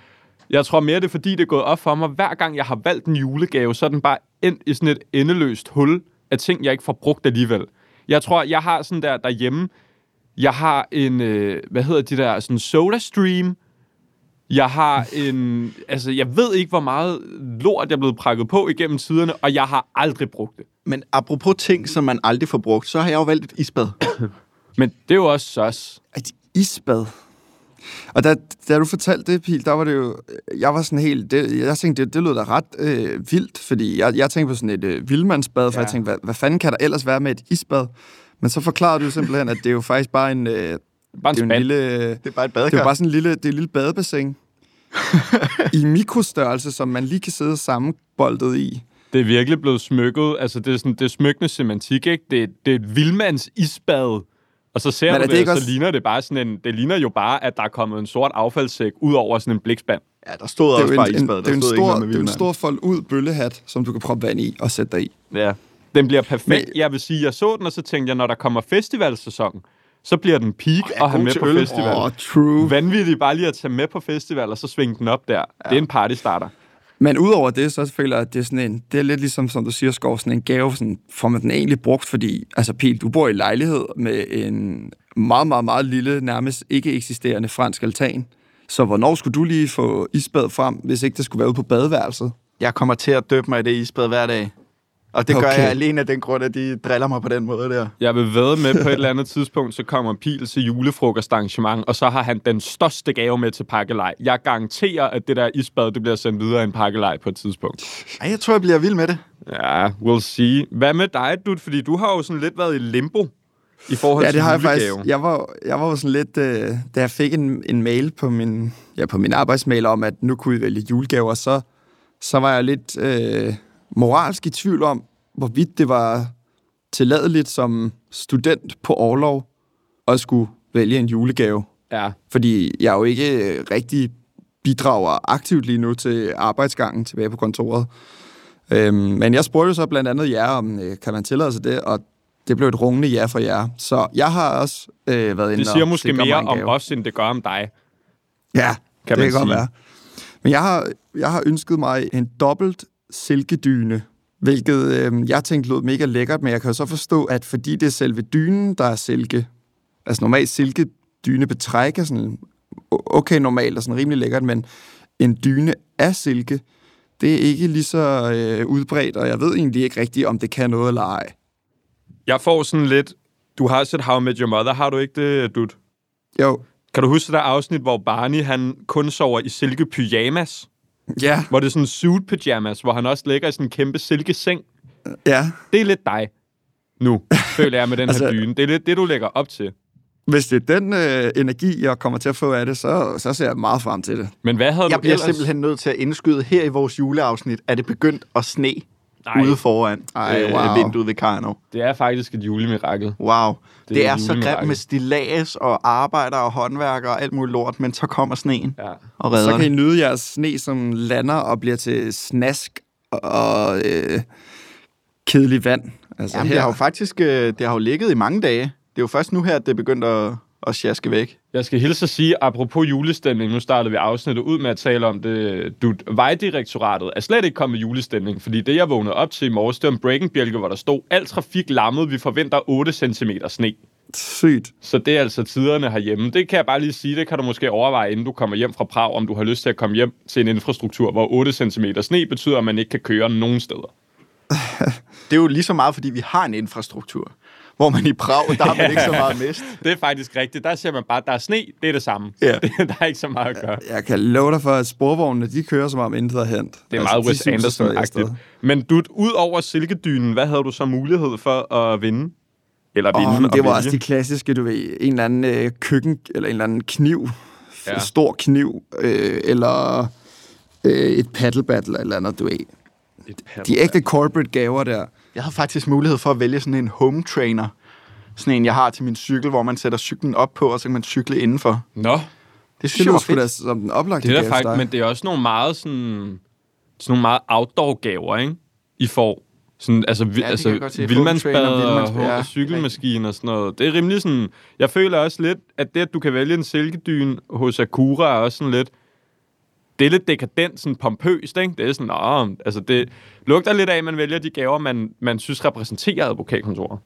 jeg tror mere, det er fordi, det er gået op for mig. Hver gang jeg har valgt en julegave, så er den bare endt i sådan et endeløst hul af ting, jeg ikke får brugt alligevel. Jeg tror, jeg har sådan der derhjemme, jeg har en, øh, hvad hedder de der, sådan soda stream. Jeg har en, altså jeg ved ikke, hvor meget lort jeg er blevet prakket på igennem tiderne, og jeg har aldrig brugt det. Men apropos ting, som man aldrig får brugt, så har jeg jo valgt et isbad. [COUGHS] Men det er jo også søs. et isbad. Og da, da du fortalte det, Pil, der var det jo... Jeg var sådan helt... Det, jeg tænkte, det, det lød da ret øh, vildt, fordi jeg, jeg tænkte på sådan et øh, vildmandsbad, for Ja. jeg tænkte, hvad, hvad fanden kan der ellers være med et isbad? Men så forklarede du simpelthen, at det er jo faktisk bare en... Øh, det Bare en er jo en lille... Det er bare et Det er badekar. bare sådan en lille, det er et lille badebassin. [LAUGHS] I mikrostørrelse, som man lige kan sidde sammenboldet i. Det er virkelig blevet smykket. Altså, det er, sådan, det er smykkende semantik, ikke? Det, er- det er et vildmands isbad. Og så ser Men du det, det ikke og så også- ligner det bare sådan en... Det ligner jo bare, at der er kommet en sort affaldssæk ud over sådan en blikspand. Ja, der stod Det også jo bare en, isbad. en, Der det er en stor, det er en stor fold ud bøllehat, som du kan proppe vand i og sætte dig i. Ja. Den bliver perfekt. Men- Men... Jeg vil sige, jeg så den, og så tænkte jeg, når der kommer festivalsæson, så bliver den peak er at have med på øl. festival. Åh, oh, true. Vanvittigt bare lige at tage med på festival, og så svinge den op der. Ja. Det er en partystarter. Men udover det, så føler jeg, at det er, sådan en, det er lidt ligesom, som du siger, Skov, sådan en gave, sådan, får man den egentlig brugt, fordi, altså Pil, du bor i lejlighed med en meget, meget, meget lille, nærmest ikke eksisterende fransk altan. Så hvornår skulle du lige få isbad frem, hvis ikke det skulle være ude på badeværelset? Jeg kommer til at døbe mig i det isbad hver dag. Og det gør Okay. jeg alene af den grund, at de driller mig på den måde der. Jeg vil ved med på et eller andet [LAUGHS] tidspunkt, så kommer Pil til julefrokostarrangement, og så har han den største gave med til pakkelej. Jeg garanterer, at det der isbad, det bliver sendt videre i en pakkelej på et tidspunkt. Ej, jeg tror, jeg bliver vild med det. Ja, we'll see. Hvad med dig, du? Fordi du har jo sådan lidt været i limbo i forhold Ja, til det har jeg julegave. faktisk. Jeg var, jeg var jo sådan lidt, øh, da jeg fik en, en mail på min, ja, på min arbejdsmail om, at nu kunne vi vælge julegaver, så, så var jeg lidt øh, moralsk i tvivl om, hvorvidt det var tilladeligt som student på overlov at skulle vælge en julegave. Ja. Fordi jeg jo ikke øh, rigtig bidrager aktivt lige nu til arbejdsgangen tilbage på kontoret. Øhm, men jeg spurgte så blandt andet jer, om øh, kan man tillade sig det, og det blev et rungende ja for jer. Så jeg har også øh, været inde Det siger og måske mere om gave. os, end det gør om dig. Ja, kan det man kan godt være. Men jeg har, jeg har ønsket mig en dobbelt silkedyne, hvilket øh, jeg tænkte lød mega lækkert, men jeg kan jo så forstå, at fordi det er selve dynen, der er silke, altså normalt silkedyne betræk er sådan okay normalt og sådan rimelig lækkert, men en dyne af silke, det er ikke lige så øh, udbredt, og jeg ved egentlig ikke rigtigt, om det kan noget eller ej. Jeg får sådan lidt... Du har set How I Met Your Mother, har du ikke det, Dut? Jo, Kan du huske det der afsnit, hvor Barney han kun sover i silke pyjamas? Ja, Hvor det er sådan suit pyjamas, hvor han også ligger i sådan en kæmpe silkeseng. ja. Det er lidt dig nu, føler jeg med den her Altså- dyne. Det er lidt det, du lægger op til. Hvis det er den øh, energi, jeg kommer til at få af det, så, så ser jeg meget frem til det. Men hvad havde Jeg du bliver ellers? simpelthen nødt til at indskyde her i vores juleafsnit, at det begyndt at sne Nej. ude foran Ej, øh, wow. vinduet ved Karno. Det er faktisk et julemirakel. Wow. Det, er det er et så grimt med stillads og arbejder og håndværkere og alt muligt lort, men så kommer sneen Ja. og Så redder kan I nyde jeres sne, som lander og bliver til snask og øh, kedelig vand. Altså Jamen, det har jo faktisk øh, det har jo ligget i mange dage. Det er jo først nu her, at det er begyndt at, at sjaske væk. Jeg skal hilse at sige, apropos julestemning, nu startede vi afsnittet ud med at tale om det. Du, Vejdirektoratet er slet ikke kommet med julestemning, fordi det, jeg vågnede op til i morges, det var en breaking hvor der stod, al trafik lammet, vi forventer 8 cm sne. sygt. Så det er altså tiderne herhjemme. Det kan jeg bare lige sige, det kan du måske overveje, inden du kommer hjem fra Prag, om du har lyst til at komme hjem til en infrastruktur, hvor 8 cm sne betyder, at man ikke kan køre nogen steder. [LAUGHS] Det er jo lige så meget, fordi vi har en infrastruktur. Hvor man i Prag, der har man ikke så meget mist. Det er faktisk rigtigt. Der ser man bare, at der er sne, det er det samme. Ja. [LAUGHS] der er ikke så meget at gøre. Jeg kan love dig for, at sporvognene, de kører som om intet er hent. Det er meget Altså, de Wes Anderson-agtigt. Men du, ud over silkedynen, hvad havde du så mulighed for at vinde? Eller vinde og det var vælge? også de klassiske, du ved, en eller anden øh, køkken, eller en eller anden kniv, Ja. stor kniv, øh, eller øh, et paddle battle, eller andet, du ved. De ægte corporate gaver der. Jeg havde faktisk mulighed for at vælge sådan en home trainer. Sådan en, jeg har til min cykel, hvor man sætter cyklen op på, og så kan man cykle indenfor. Nå, Det synes jeg var sgu da fedt. som den oplagte Det er faktisk, dig. men det er også nogle meget sådan, sådan nogle meget outdoor-gaver, ikke? I får. Sådan, altså, vi, kan altså vildmandsbad og, vildmandsbad, og, ja. cykelmaskine og sådan noget. Det er rimelig sådan... Jeg føler også lidt, at det, at du kan vælge en silkedyn hos Akura, er også sådan lidt... Det er lidt dekadent, sådan pompøst, ikke? Det er sådan, Nå, altså det lugter lidt af, at man vælger de gaver, man, man synes repræsenterer advokatkontoret.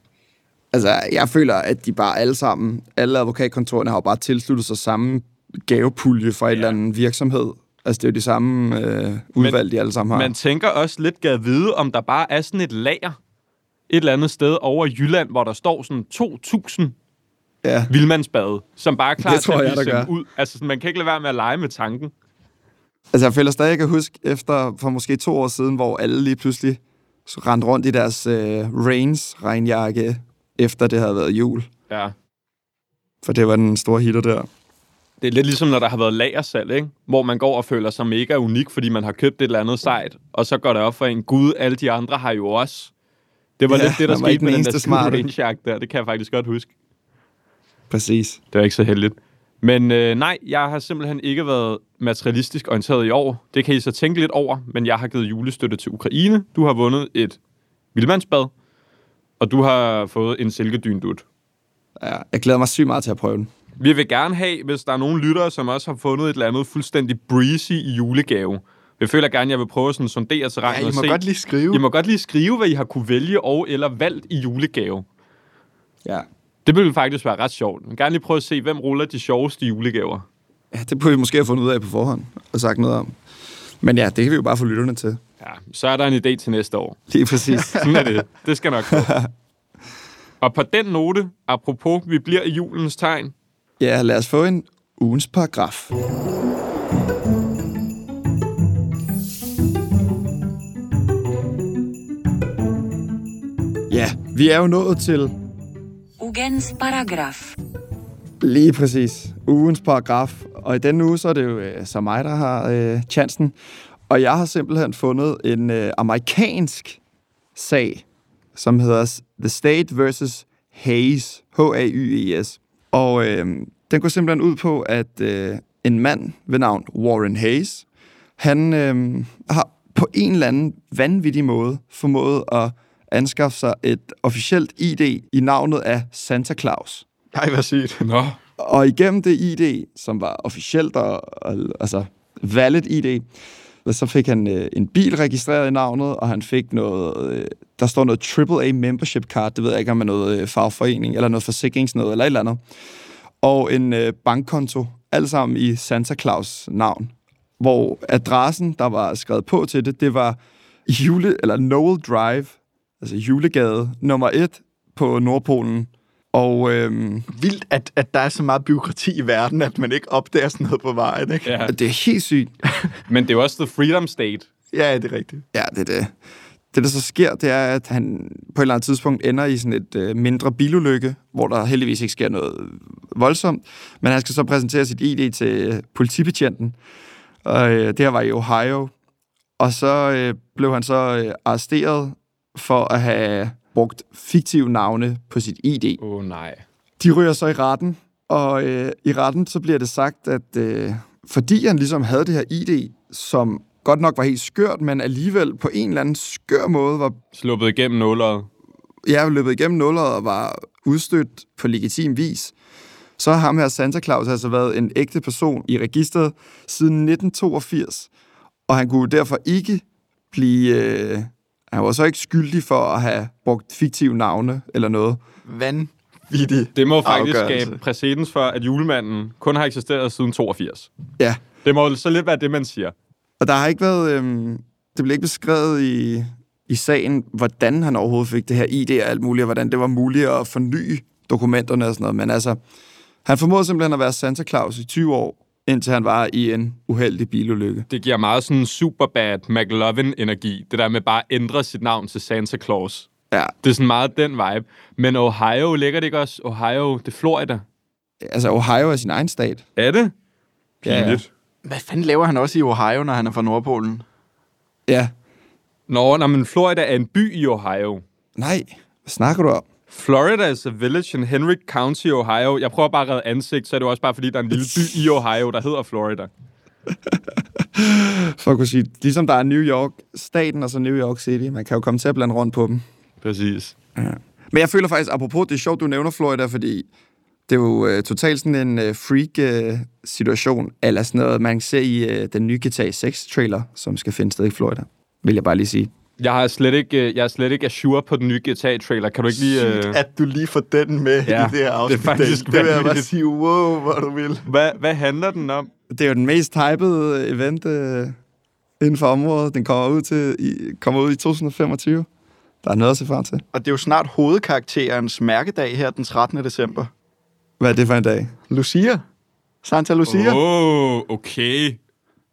Altså, jeg føler, at de bare alle sammen, alle advokatkontorerne har jo bare tilsluttet sig samme gavepulje fra et Ja. eller andet virksomhed. Altså, det er jo de samme øh, udvalg, de alle sammen har. Man tænker også lidt gad vide, om der bare er sådan et lager et eller andet sted over i Jylland, hvor der står sådan 2.000 ja. vildmandsbade, som bare er klar Det til tror at jeg, blive sendt ud. Altså, man kan ikke lade være med at lege med tanken. Altså, jeg føler stadig, jeg kan huske, efter for måske to år siden, hvor alle lige pludselig rendte rundt i deres øh, Rains-regnjakke, efter det havde været jul. Ja. For det var den store hitter der. Det er lidt ligesom, når der har været lagersalg, ikke? Hvor man går og føler sig mega unik, fordi man har købt et eller andet sejt, og så går det op for en, gud, alle de andre har jo også. Det var Ja, lidt det, der skete med den der smarte der. Det kan jeg faktisk godt huske. Præcis. Det var ikke så heldigt. Men øh, nej, jeg har simpelthen ikke været materialistisk orienteret i år. Det kan I så tænke lidt over, men jeg har givet julestøtte til Ukraine. Du har vundet et vildmandsbad, og du har fået en silkedyn-dut. Ja, jeg glæder mig sygt meget til at prøve den. Vi vil gerne have, hvis der er nogle lyttere, som også har fundet et eller andet fuldstændig breezy i julegave. Jeg føler gerne, jeg vil prøve sådan at sondere terrænet Ja, I og må se. godt lige skrive. I må godt lige skrive, hvad I har kunne vælge og eller valgt i julegave. Ja. Det ville faktisk være ret sjovt. Jeg vil gerne lige prøve at se, hvem ruller de sjoveste julegaver. ja, det kunne vi måske have fundet ud af på forhånd og sagt noget om. Men ja, det kan vi jo bare få lytterne til. Ja, så er der en idé til næste år. Lige præcis. [LAUGHS] Sådan er det. Det skal nok gå. [LAUGHS] Og på den note, apropos, vi bliver i julens tegn. ja, lad os få en ugens paragraf. Ja, vi er jo nået til Ugens paragraf. Lige præcis. Ugens paragraf. Og i denne uge, så er det jo øh, så mig, der har øh, chancen. Og jeg har simpelthen fundet en øh, amerikansk sag, som hedder The State versus Hayes. H-A-Y-E-S. Og øh, den går simpelthen ud på, at øh, en mand ved navn Warren Hayes, han øh, har på en eller anden vanvittig måde formået at anskaffe sig et officielt ID i navnet af Santa Claus. Ej, hvad sygt. Nå. Og igennem det ID, som var officielt og, og altså valid ID, så fik han øh, en bil registreret i navnet, og han fik noget, øh, der står noget AAA membership card, det ved jeg ikke om er noget øh, fagforening, eller noget forsikringsnød, eller et eller andet. Og en øh, bankkonto, alt sammen i Santa Claus navn. Hvor adressen, der var skrevet på til det, det var jule, eller Noel Drive, altså julegade nummer et på Nordpolen. Og øhm, Vildt, at, at der er så meget byråkrati i verden, at man ikke opdager sådan noget på vejen, ikke? Ja. det er helt sygt. [LAUGHS] Men det er jo også The Freedom State. Ja, det er rigtigt. Ja, det er det. Det, der så sker, det er, at han på et eller andet tidspunkt ender i sådan et øh, mindre bilulykke, hvor der heldigvis ikke sker noget voldsomt, men han skal så præsentere sit ID til øh, politibetjenten, og øh, det her var i Ohio, og så øh, blev han så øh, arresteret for at have brugt fiktive navne på sit ID. Åh oh, nej. De ryger så i retten, og øh, i retten så bliver det sagt, at øh, fordi han ligesom havde det her ID, som godt nok var helt skørt, men alligevel på en eller anden skør måde var Sluppet igennem nåleret. jeg løbet igennem nullet og var udstødt på legitim vis, så har ham her Santa Claus altså været en ægte person i registret siden 1982, og han kunne derfor ikke blive... Øh, han var så ikke skyldig for at have brugt fiktive navne eller noget. Vanvittigt. Det må faktisk afgørelse. skabe præcedens for, at julemanden kun har eksisteret siden 82. Ja, Det må så lidt være det, man siger. Og der har ikke været... Øhm, det blev ikke beskrevet i, i sagen, hvordan han overhovedet fik det her ID og alt muligt, og hvordan det var muligt at forny dokumenterne og sådan noget. Men altså, han formåede simpelthen at være Santa Claus i 20 år, indtil han var i en uheldig bilulykke. Det giver meget sådan Superbad McLovin-energi. Det der med bare at ændre sit navn til Santa Claus. Ja, Det er sådan meget den vibe. Men Ohio, ligger det ikke også? Ohio, det er Florida. altså Ohio er sin egen stat. Er det? Ja, Pinligt. Hvad fanden laver han også i Ohio, når han er fra Nordpolen? Ja. Nå, nej, men Florida er en by i Ohio. Nej, hvad snakker du om? Florida is a village in Henry County, Ohio. Jeg prøver bare at redde ansigt, så er det også bare, fordi der er en lille by i Ohio, der hedder Florida. [LAUGHS] For at kunne sige, ligesom der er New York, staten og så New York City. Man kan jo komme til at blande rundt på dem. Præcis. Men jeg føler faktisk, apropos, det er sjovt, du nævner Florida, fordi det er jo øh, totalt sådan en øh, freak-situation, eller sådan noget, man ser i øh, den nye GTA 6-trailer, som skal finde sted i Florida. Vil jeg bare lige sige. Jeg har slet ikke, øh, jeg er slet ikke assure på den nye GTA-trailer. Kan du ikke lige... Sygt, Øh... at du lige får den med Ja, i det her afsnit. det er faktisk det vil jeg bare sige, wow, hvor du vil. Hvad, hvad handler den om? Det er jo den mest hypede event øh, inden for området. Den kommer ud, til, i, kommer ud i 2025. Der er noget at se frem til. Og det er jo snart hovedkarakterens mærkedag her den 13. december. Hvad er det for en dag? Lucia. Santa Lucia. Åh, oh, okay.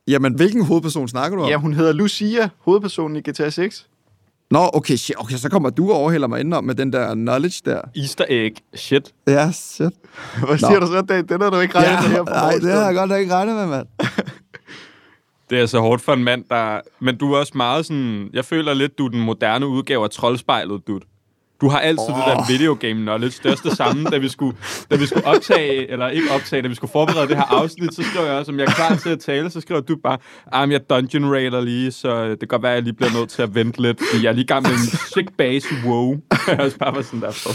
Jamen, hvilken hovedperson snakker du om? Ja, hun hedder Lucia, hovedpersonen i GTA 6. Nå, okay, shit, okay, så kommer du og overhælder mig indenom med den der knowledge der. Easter egg. Shit. Ja, shit. [LAUGHS] Hvad siger du så, Dave? Den har du ikke regnet med her på nej, det har jeg godt ikke regnet med, mand. [LAUGHS] Det er så hårdt for en mand, der... Men du er også meget sådan... Jeg føler lidt, du er den moderne udgave af troldspejlet, du. Du har altid oh. det der videogame knowledge. Det er også det samme, da vi, skulle, da vi skulle optage, eller ikke optage, da vi skulle forberede det her afsnit, så skrev jeg også, om jeg er klar til at tale, så skrev du bare, at jeg dungeon raider lige, så det kan godt være, at jeg lige bliver nødt til at vente lidt, fordi jeg er lige i gang med en sick base wow. [LAUGHS] jeg også bare var sådan der for.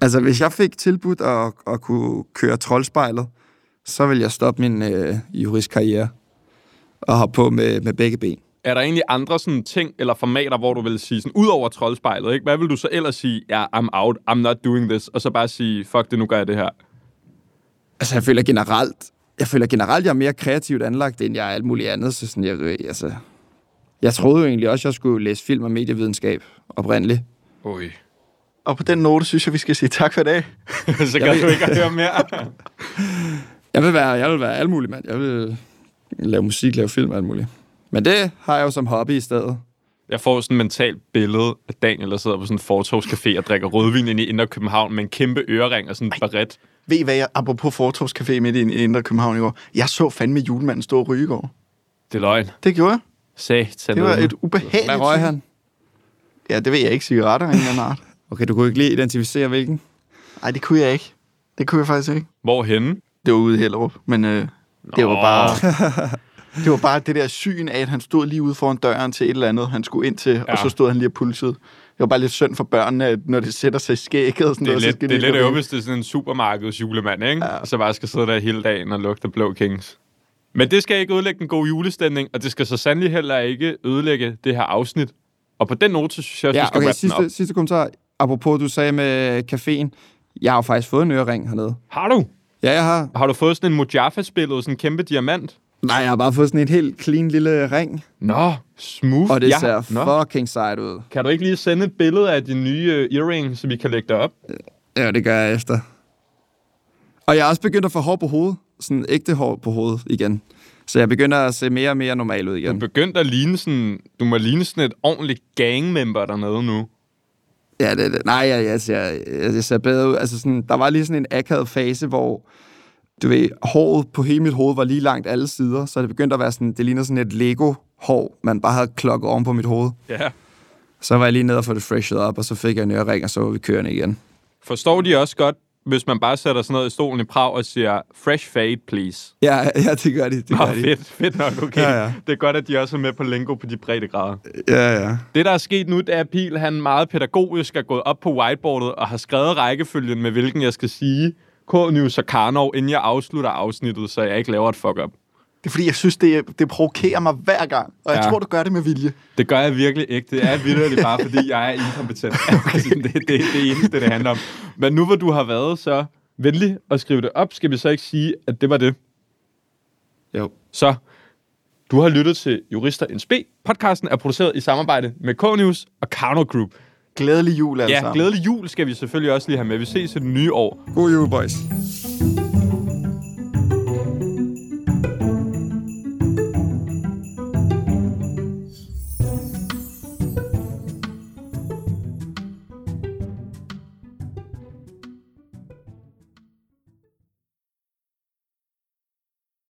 Altså, hvis jeg fik tilbudt at, at kunne køre troldspejlet, så vil jeg stoppe min øh, juristkarriere og hoppe på med, med begge ben. Er der egentlig andre sådan ting eller formater, hvor du vil sige, sådan, ud over troldspejlet, ikke? hvad vil du så ellers sige, ja, I'm out, I'm not doing this, og så bare sige, fuck det, nu gør jeg det her. Altså, jeg føler generelt, jeg føler generelt, jeg er mere kreativt anlagt, end jeg er alt muligt andet. Så sådan, jeg, altså, jeg troede jo egentlig også, at jeg skulle læse film og medievidenskab oprindeligt. Oj. Og på den note, synes jeg, vi skal sige tak for i dag. [LAUGHS] så kan du ikke høre mere. Jeg vil være, jeg vil være alt muligt, mand. Jeg vil lave musik, lave film alt muligt. Men det har jeg jo som hobby i stedet. Jeg får sådan et mentalt billede af Daniel, der sidder på sådan en fortovscafé og drikker rødvin ind i Indre København med en kæmpe ørering og sådan en baret. Ved I hvad, jeg, apropos Fortovscafé midt i, i Indre København i går, jeg så fandme julemanden stå og ryge i går. Det er løgn. Det gjorde jeg. Satan. Det var et ubehageligt... Hvad røg han? Ja, det ved jeg ikke. Cigaretter af en eller anden art. [LAUGHS] Okay, du kunne ikke lige identificere, hvilken? Nej, det kunne jeg ikke. Det kunne jeg faktisk ikke. Hvorhenne? Det var ude i Hellerup, men øh, det var bare... [LAUGHS] Det var bare det der syn af, at han stod lige ude foran døren til et eller andet, han skulle ind til, ja. Ja. og så stod han lige og pulsede. Det var bare lidt synd for børnene, at når det sætter sig i skægget og sådan Det er noget, så lidt, skal det er de lidt det er sådan en supermarkeds julemand, ikke? Ja. Ja. Så bare skal sidde der hele dagen og lugte blå kings. Men det skal ikke ødelægge den gode julestemning, og det skal så sandelig heller ikke ødelægge det her afsnit. Og på den note, så synes jeg også, vi Ja, skal okay, den op. sidste, sidste kommentar. Apropos, du sagde med caféen. Jeg har jo faktisk fået en ørering hernede. Har du? Ja, jeg har. Har du fået sådan en Mojaffa-spillet, sådan en kæmpe diamant? Nej, jeg har bare fået sådan en helt clean lille ring. Nå, smooth. Og det Ja. ser Nå. fucking sejt ud. Kan du ikke lige sende et billede af din nye uh, earring, så vi kan lægge det op? Ja, det gør jeg efter. Og jeg er også begyndt at få hår på hovedet. Sådan ægte hår på hovedet igen. Så jeg begynder at se mere og mere normal ud Du igen. er begyndt at ligne sådan... Du må ligne sådan et ordentligt gangmember dernede nu. Ja, det, det. Nej, jeg, jeg, ser, jeg, jeg ser bedre ud. Altså sådan, der var lige sådan en akavet fase, hvor du ved, håret på hele mit hoved var lige langt alle sider, så det begyndte at være sådan, det ligner sådan et Lego-hår, man bare havde klokket oven på mit hoved. Ja. Så var jeg lige nede og få det freshet op, og så fik jeg en ørering, og så var vi kørende igen. Forstår de også godt, hvis man bare sætter sådan noget i stolen i Prag og siger, fresh fade, please? Ja, ja det gør de. Det Nå, gør de. fedt, fedt nok, okay. Ja, ja. Det er godt, at de også er med på lingo på de brede grader. Ja, ja. Det, der er sket nu, det er, at Pil han meget pædagogisk er gået op på whiteboardet og har skrevet rækkefølgen med, hvilken jeg skal sige K-News og Karnov, inden jeg afslutter afsnittet, så jeg ikke laver et fuck-up. Det er fordi, jeg synes, det, det provokerer mig hver gang. Og jeg Ja. tror, du gør det med vilje. Det gør jeg virkelig ikke. Det er virkelig bare, fordi jeg er inkompetent. [LAUGHS] Altså, det, det, det er det eneste, det handler om. Men nu hvor du har været så venlig at skrive det op, skal vi så ikke sige, at det var det. Jo. Så du har lyttet til Jurister NSB. Podcasten er produceret i samarbejde med K-News og Karno Group. Glædelig jul, alle Ja, sammen. glædelig jul skal vi selvfølgelig også lige have med. Vi ses i det nye år. God jul, boys.